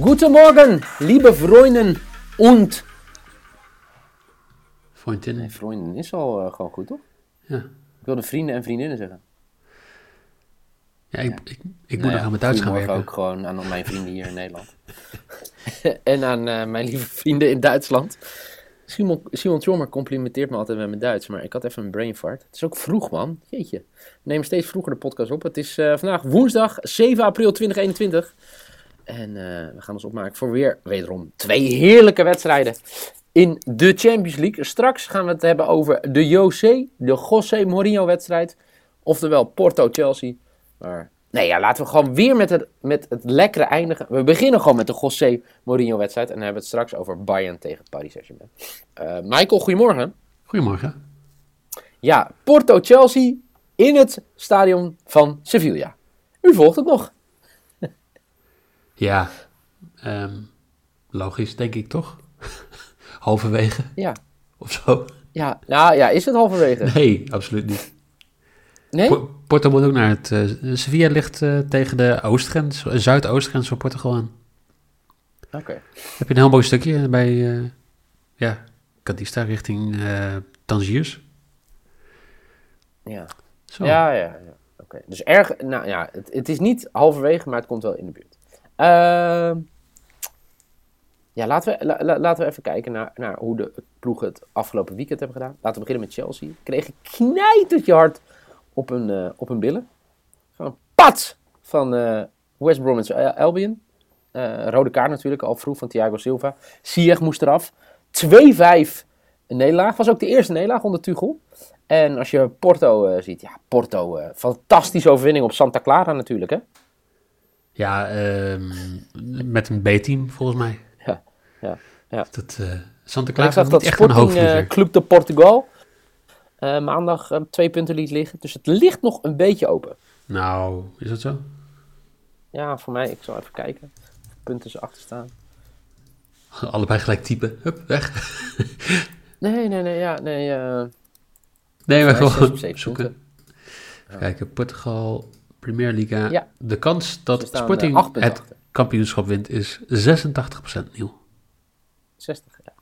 Guten Morgen, liebe Freunde und... Vriendin. Nee, vrienden is al eh, gewoon goed, toch? Ja. Ik wilde vrienden en vriendinnen zeggen. Ja, ik, ik, ik moet Nou nog ja, aan mijn Duits gaan werken. ook gewoon aan mijn vrienden hier in Nederland. en aan eh, mijn lieve vrienden in Duitsland. Simon, Simon Tjommer complimenteert me altijd met mijn Duits, maar ik had even een brain fart. Het is ook vroeg, man. Jeetje. We nemen steeds vroeger de podcast op. Het is eh, vandaag woensdag 7 april 2021. En eh, we gaan ons opmaken voor weer, wederom, twee heerlijke wedstrijden in de Champions League. Straks gaan we het hebben over de José, de José Mourinho-wedstrijd. Oftewel Porto-Chelsea. Maar nee, ja, laten we gewoon weer met het, met het lekkere eindigen. We beginnen gewoon met de José Mourinho-wedstrijd. En dan hebben we het straks over Bayern tegen Paris Saint-Germain. Eh, Michael, goedemorgen. Goedemorgen. Ja, Porto-Chelsea in het stadion van Sevilla. U volgt het nog. Ja, ehm, logisch denk ik toch? Halverwege Ja, of zo? ja, nou, ja is het halverwege? Nee, absoluut niet. Nee? Po- Porto moet ook naar het... eh, Sevilla ligt eh, tegen de oostgrens, eh, zuidoostgrens van Portugal aan. Oké. Heb je een heel mooi stukje bij, eh ja, Cadista richting Tangiers. Ja. Zo. Ja, ja, ja. Oké. Dus erg, nou ja, het, het is niet halverwege, maar het komt wel in de buurt. Ehm, ja, laten we, la- la- laten we even kijken naar, naar hoe de ploegen het afgelopen weekend hebben gedaan. Laten we beginnen met Chelsea. Kreeg knijtertje hard op hun, eh, op hun billen. Gewoon pat van eh, West Bromwich Albion. Eh, rode kaart natuurlijk, al vroeg van Thiago Silva. Ziyech moest eraf. 2-5 een nederlaag. Was ook de eerste nederlaag onder Tuchel. En als je Porto ziet, ja, Porto, fantastische overwinning op Santa Clara natuurlijk, hè? Ja, ehm, met een B-team volgens mij. Ja, ja, ja. Dat, eh Santa Clara dat niet echt een Sporting eh, hoofdvlieger. Club de Portugal eh, maandag eh, twee punten liet liggen. Dus het ligt nog een beetje open. Nou, is dat zo? Ja, voor mij, ik zal even kijken. Punten ze achter staan. Allebei gelijk typen. Hup, weg. Nee, nee, nee, ja, nee. eh, Nee, maar gewoon zoeken. Even kijken, Portugal, Premier Liga. Ja. De kans dat Sporting eh, punten het kampioenschap wint is 86% nieuw. 60, ja.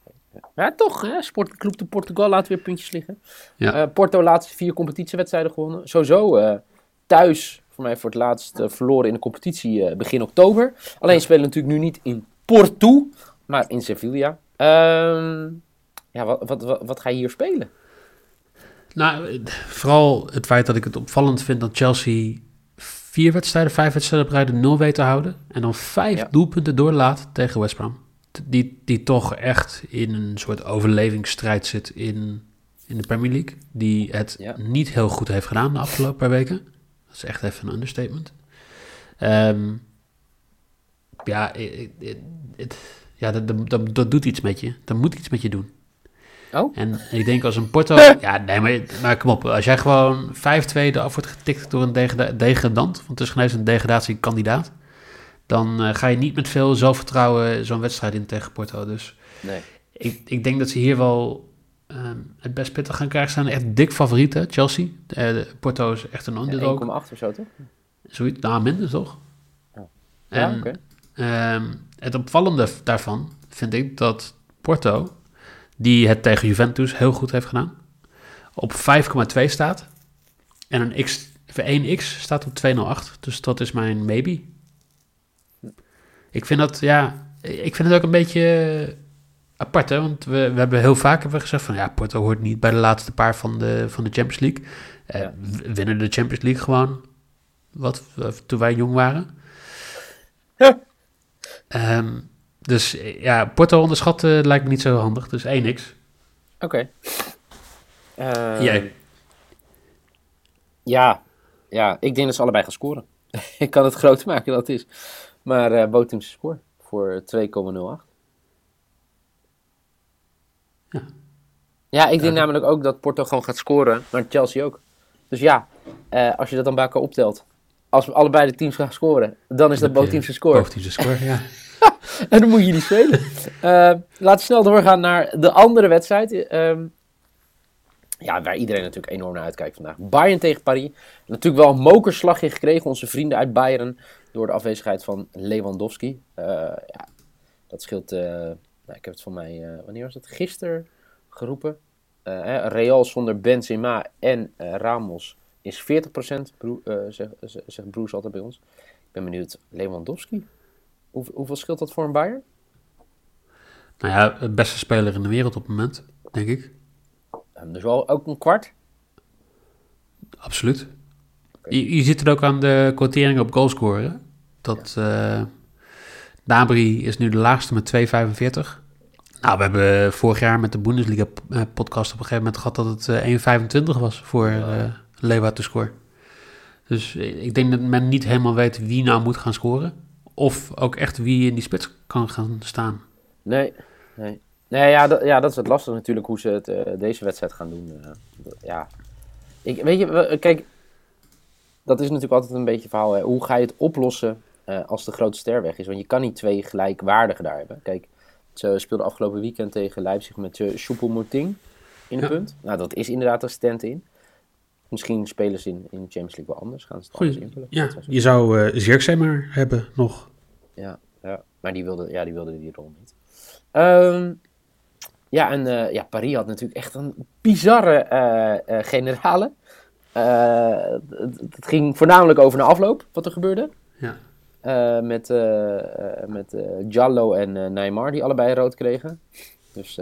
Ja, toch, hè? Sporting Club de Portugal laat weer puntjes liggen. Ja. Eh, Porto laatste vier competitiewedstrijden gewonnen. Sowieso eh, thuis voor mij voor het laatst verloren in de competitie begin oktober. Alleen spelen natuurlijk nu niet in Porto, maar in Sevilla. Ehm, ja, wat, wat, wat, wat ga je hier spelen? Nou, vooral het feit dat ik het opvallend vind dat Chelsea vier wedstrijden, vijf wedstrijden op rij de nul weet te houden. En dan vijf Ja. doelpunten doorlaat tegen West Brom. Die, die toch echt in een soort overlevingsstrijd zit in, in de Premier League. Die het Ja. niet heel goed heeft gedaan de afgelopen paar weken. Dat is echt even een understatement. Ehm, ja, ja dat, dat, dat, dat doet iets met je. Dat moet iets met je doen. Oh? En ik denk als een Porto... ja, nee, maar, maar kom op. Als jij gewoon 5-2 eraf wordt getikt door een degrada- degradant... want het is geen een degradatiekandidaat... dan eh, ga je niet met veel zelfvertrouwen zo'n wedstrijd in tegen Porto. Dus Nee. ik, ik denk dat ze hier wel ehm, het best pittig gaan krijgen. Ze zijn echt dik favorieten, Chelsea. Eh, Porto is echt een Ja, underdog. 1,8 of zo, toch? Zoiets, nou, minder toch? Ja, oké. ehm, het opvallende daarvan vind ik dat Porto, die het tegen Juventus heel goed heeft gedaan, op 5,2 staat. En een X, voor 1x staat op 208. Dus dat is mijn maybe. Ik vind dat, ja, ik vind het ook een beetje apart, hè? Want we, we hebben heel vaak hebben we gezegd van, ja, Porto hoort niet bij de laatste paar van de, van de Champions League. Eh, Ja. Winnen de Champions League gewoon, wat, eh, toen wij jong waren. Ja. Ehm, dus eh, ja, Porto onderschatten lijkt me niet zo handig. Dus 1x. Oké. Ehm, Jij? Ja, ja, ik denk dat ze allebei gaan scoren. ik kan het groter maken dan het is. Maar eh both teams score voor 2,08. Ja. Ja, ik denk namelijk ook dat Porto gewoon gaat scoren, maar Chelsea ook. Dus ja, eh, als je dat dan bij elkaar optelt, als allebei de teams gaan scoren, dan is dat both teams een score. Both teams een score, ja. En dan moet je niet spelen. Eh, laten we snel doorgaan naar de andere wedstrijd. Ehm, ja, waar iedereen natuurlijk enorm naar uitkijkt vandaag. Bayern tegen Paris. Natuurlijk wel een mokerslagje gekregen, onze vrienden uit Bayern. Door de afwezigheid van Lewandowski. Eh, ja, dat scheelt. eh, nou, ik heb het van mij. eh, wanneer was het? Gisteren geroepen. Hè, Real zonder Benzema en Ramos is 40%, broe, eh, zegt, zegt Broes altijd bij ons. Ik ben benieuwd, Lewandowski? Hoe, hoeveel scheelt dat voor een Bayern? Nou ja, het beste speler in de wereld op het moment, denk ik. Ehm, dus wel ook een kwart? Absoluut. Je, je ziet het ook aan de quotering op goalscoren. Dat eh Nabri is nu de laagste met 2,45. Nou, we hebben vorig jaar met de Bundesliga-podcast op een gegeven moment gehad dat het eh 1,25 was voor eh Lewa te scoren. Dus eh, ik denk dat men niet helemaal weet wie nou moet gaan scoren. Of ook echt wie in die spits kan gaan staan. Nee, nee. Nee, ja, dat, ja, dat is het lastige natuurlijk hoe ze het, eh, deze wedstrijd gaan doen. eh. Ja. Ik, weet je, we- kijk, dat is natuurlijk altijd een beetje het verhaal. Hè. Hoe ga je het oplossen eh, als de grote ster weg is? Want je kan niet twee gelijkwaardigen daar hebben. Kijk, ze speelden afgelopen weekend tegen Leipzig met Choupo-Moting in de Ja. punt. Nou, dat is inderdaad een stand-in. Misschien spelen ze in, in de Champions League wel anders. Gaan ze het Goeie, invullen. ja, zo- je zou eh Zirkzee maar hebben nog. ja, ja. Maar die wilde, ja, die wilde die rol niet. Ehm, ja, en eh, ja, Paris had natuurlijk echt een bizarre eh, generale. Het, het ging voornamelijk over de afloop, wat er gebeurde. Ja. Met met Giallo en Neymar, die allebei rood kregen. Dus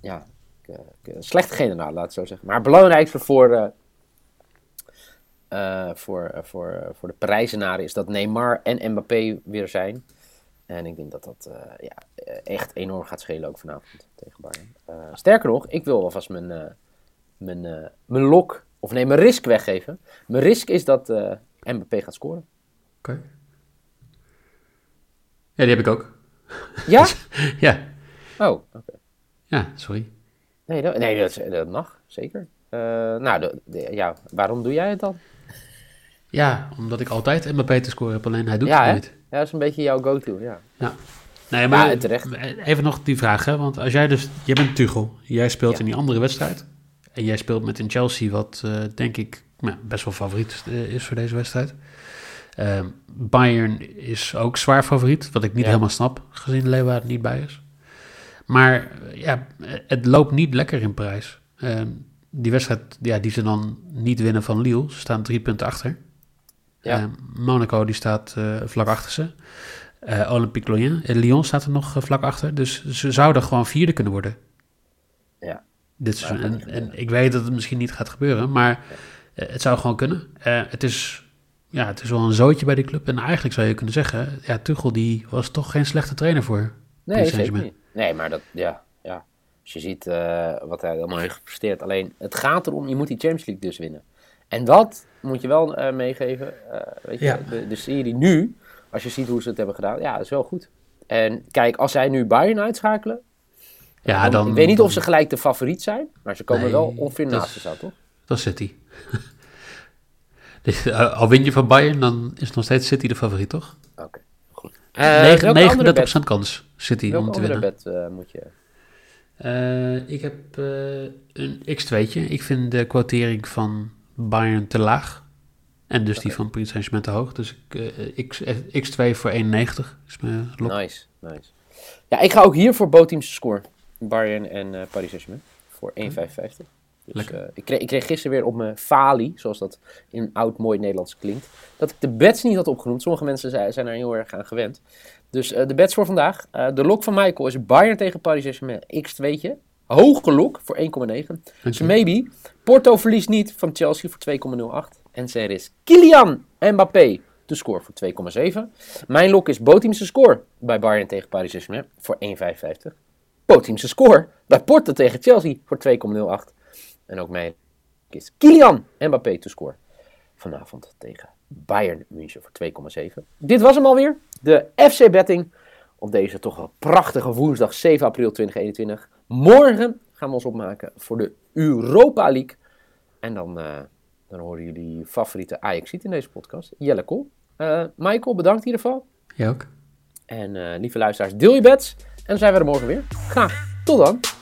ja, eh, ik, een slechte generaal, laat het zo zeggen. Maar het belangrijkste voor, eh, eh, voor, eh, voor, eh, voor de Parijzenaren is dat Neymar en Mbappé weer zijn. En ik denk dat dat eh, ja, eh, echt enorm gaat schelen ook vanavond tegen Bayern. Eh, sterker nog, ik wil alvast mijn, eh, mijn, eh, mijn lok, of nee, mijn risk weggeven. Mijn risk is dat eh Mbappé gaat scoren. Oké. Ja, die heb ik ook. Ja? Ja, Oh, oké. ja sorry. Nee, dat, nee dat, dat mag, zeker. Eh, nou, de- de- ja, waarom doe jij het dan? Ja, omdat ik altijd Mbappé te scoren heb, alleen hij doet Ja, het nooit. Ja, dat is een beetje jouw go-to, ja. Nee, maar Ja, terecht. even nog die vraag, hè? want als jij dus, jij bent Tuchel, jij speelt Ja. in die andere wedstrijd en jij speelt met een Chelsea, wat eh, denk ik nou, best wel favoriet eh, is voor deze wedstrijd. Bayern is ook zwaar favoriet, wat ik niet Ja. helemaal snap, gezien Leeuwen er niet bij is. Maar ja, het loopt niet lekker in prijs. Ehm, die wedstrijd ja, die ze dan niet winnen van Lille, ze staan drie punten achter. Ja. Ehm, Monaco die staat eh, vlak achter ze. Eh, Olympique Lyon. Eh, Lyon staat er nog vlak achter. Dus ze zouden gewoon vierde kunnen worden. Ja. Dit seizoen. gaat En, en ik weet dat het misschien niet gaat gebeuren, maar het zou gewoon kunnen. Het, is, ja, het is wel een zootje bij die club. En eigenlijk zou je kunnen zeggen, ja, Tuchel die was toch geen slechte trainer voor. Nee, zeker niet. Nee, maar dat, ja, ja. Als je ziet eh, wat hij allemaal heeft gepresteerd. Alleen, het gaat erom, je moet die Champions League dus winnen. En dat moet je wel eh, meegeven. Eh, weet je, de, serie nu, als je ziet hoe ze het hebben gedaan, ja, dat is wel goed. En kijk, als zij nu Bayern uitschakelen. Ja, dan, ik weet niet of ze gelijk de favoriet zijn, maar ze komen wel ongeveer naast de toch? Dat is City. dus, al win je van Bayern, dan is nog steeds City de favoriet, toch? Oké. Eh, 39% kans, zit hij om te winnen. Welke bed eh, moet je uh, ik heb uh, een x2'tje. Ik vind de quotering van Bayern te laag. En dus die van Prins Saint-Germain te hoog. Dus ik, x, x2 voor 91. is mijn. Nice, nice. Ja, ik ga ook hier voor bootteams scoren. Bayern en Paris Saint-Germain voor 1,55. Dus, eh, ik, kreeg, ik kreeg gisteren weer op mijn falie, zoals dat in oud mooi Nederlands klinkt, dat ik de bets niet had opgenoemd. Sommige mensen zijn, zijn er heel erg aan gewend. Dus eh, de bets voor vandaag. Eh, de lok van Michael is Bayern tegen Paris Saint-Germain x2'tje. Hoge lok voor 1,9. Dank Dus maybe. Porto verliest niet van Chelsea voor 2,08. En er is Kylian Mbappé te score voor 2,7. Mijn lok is Boteams te score bij Bayern tegen Paris Saint-Germain voor 1,55. Potiemse score bij Porto tegen Chelsea voor 2,08. En ook mij is Kylian Mbappé te score vanavond tegen Bayern München voor 2,7. Dit was hem alweer, de FC Betting op deze toch wel prachtige woensdag 7 april 2021. Morgen gaan we ons opmaken voor de Europa League. En dan, uh, dan horen jullie favoriete ajax in deze podcast, Jelle Kool. Uh, Michael, bedankt in ieder geval. Jij ook. En uh, lieve luisteraars, deel je bets. En dan zijn we er morgen weer. Graag. Tot dan.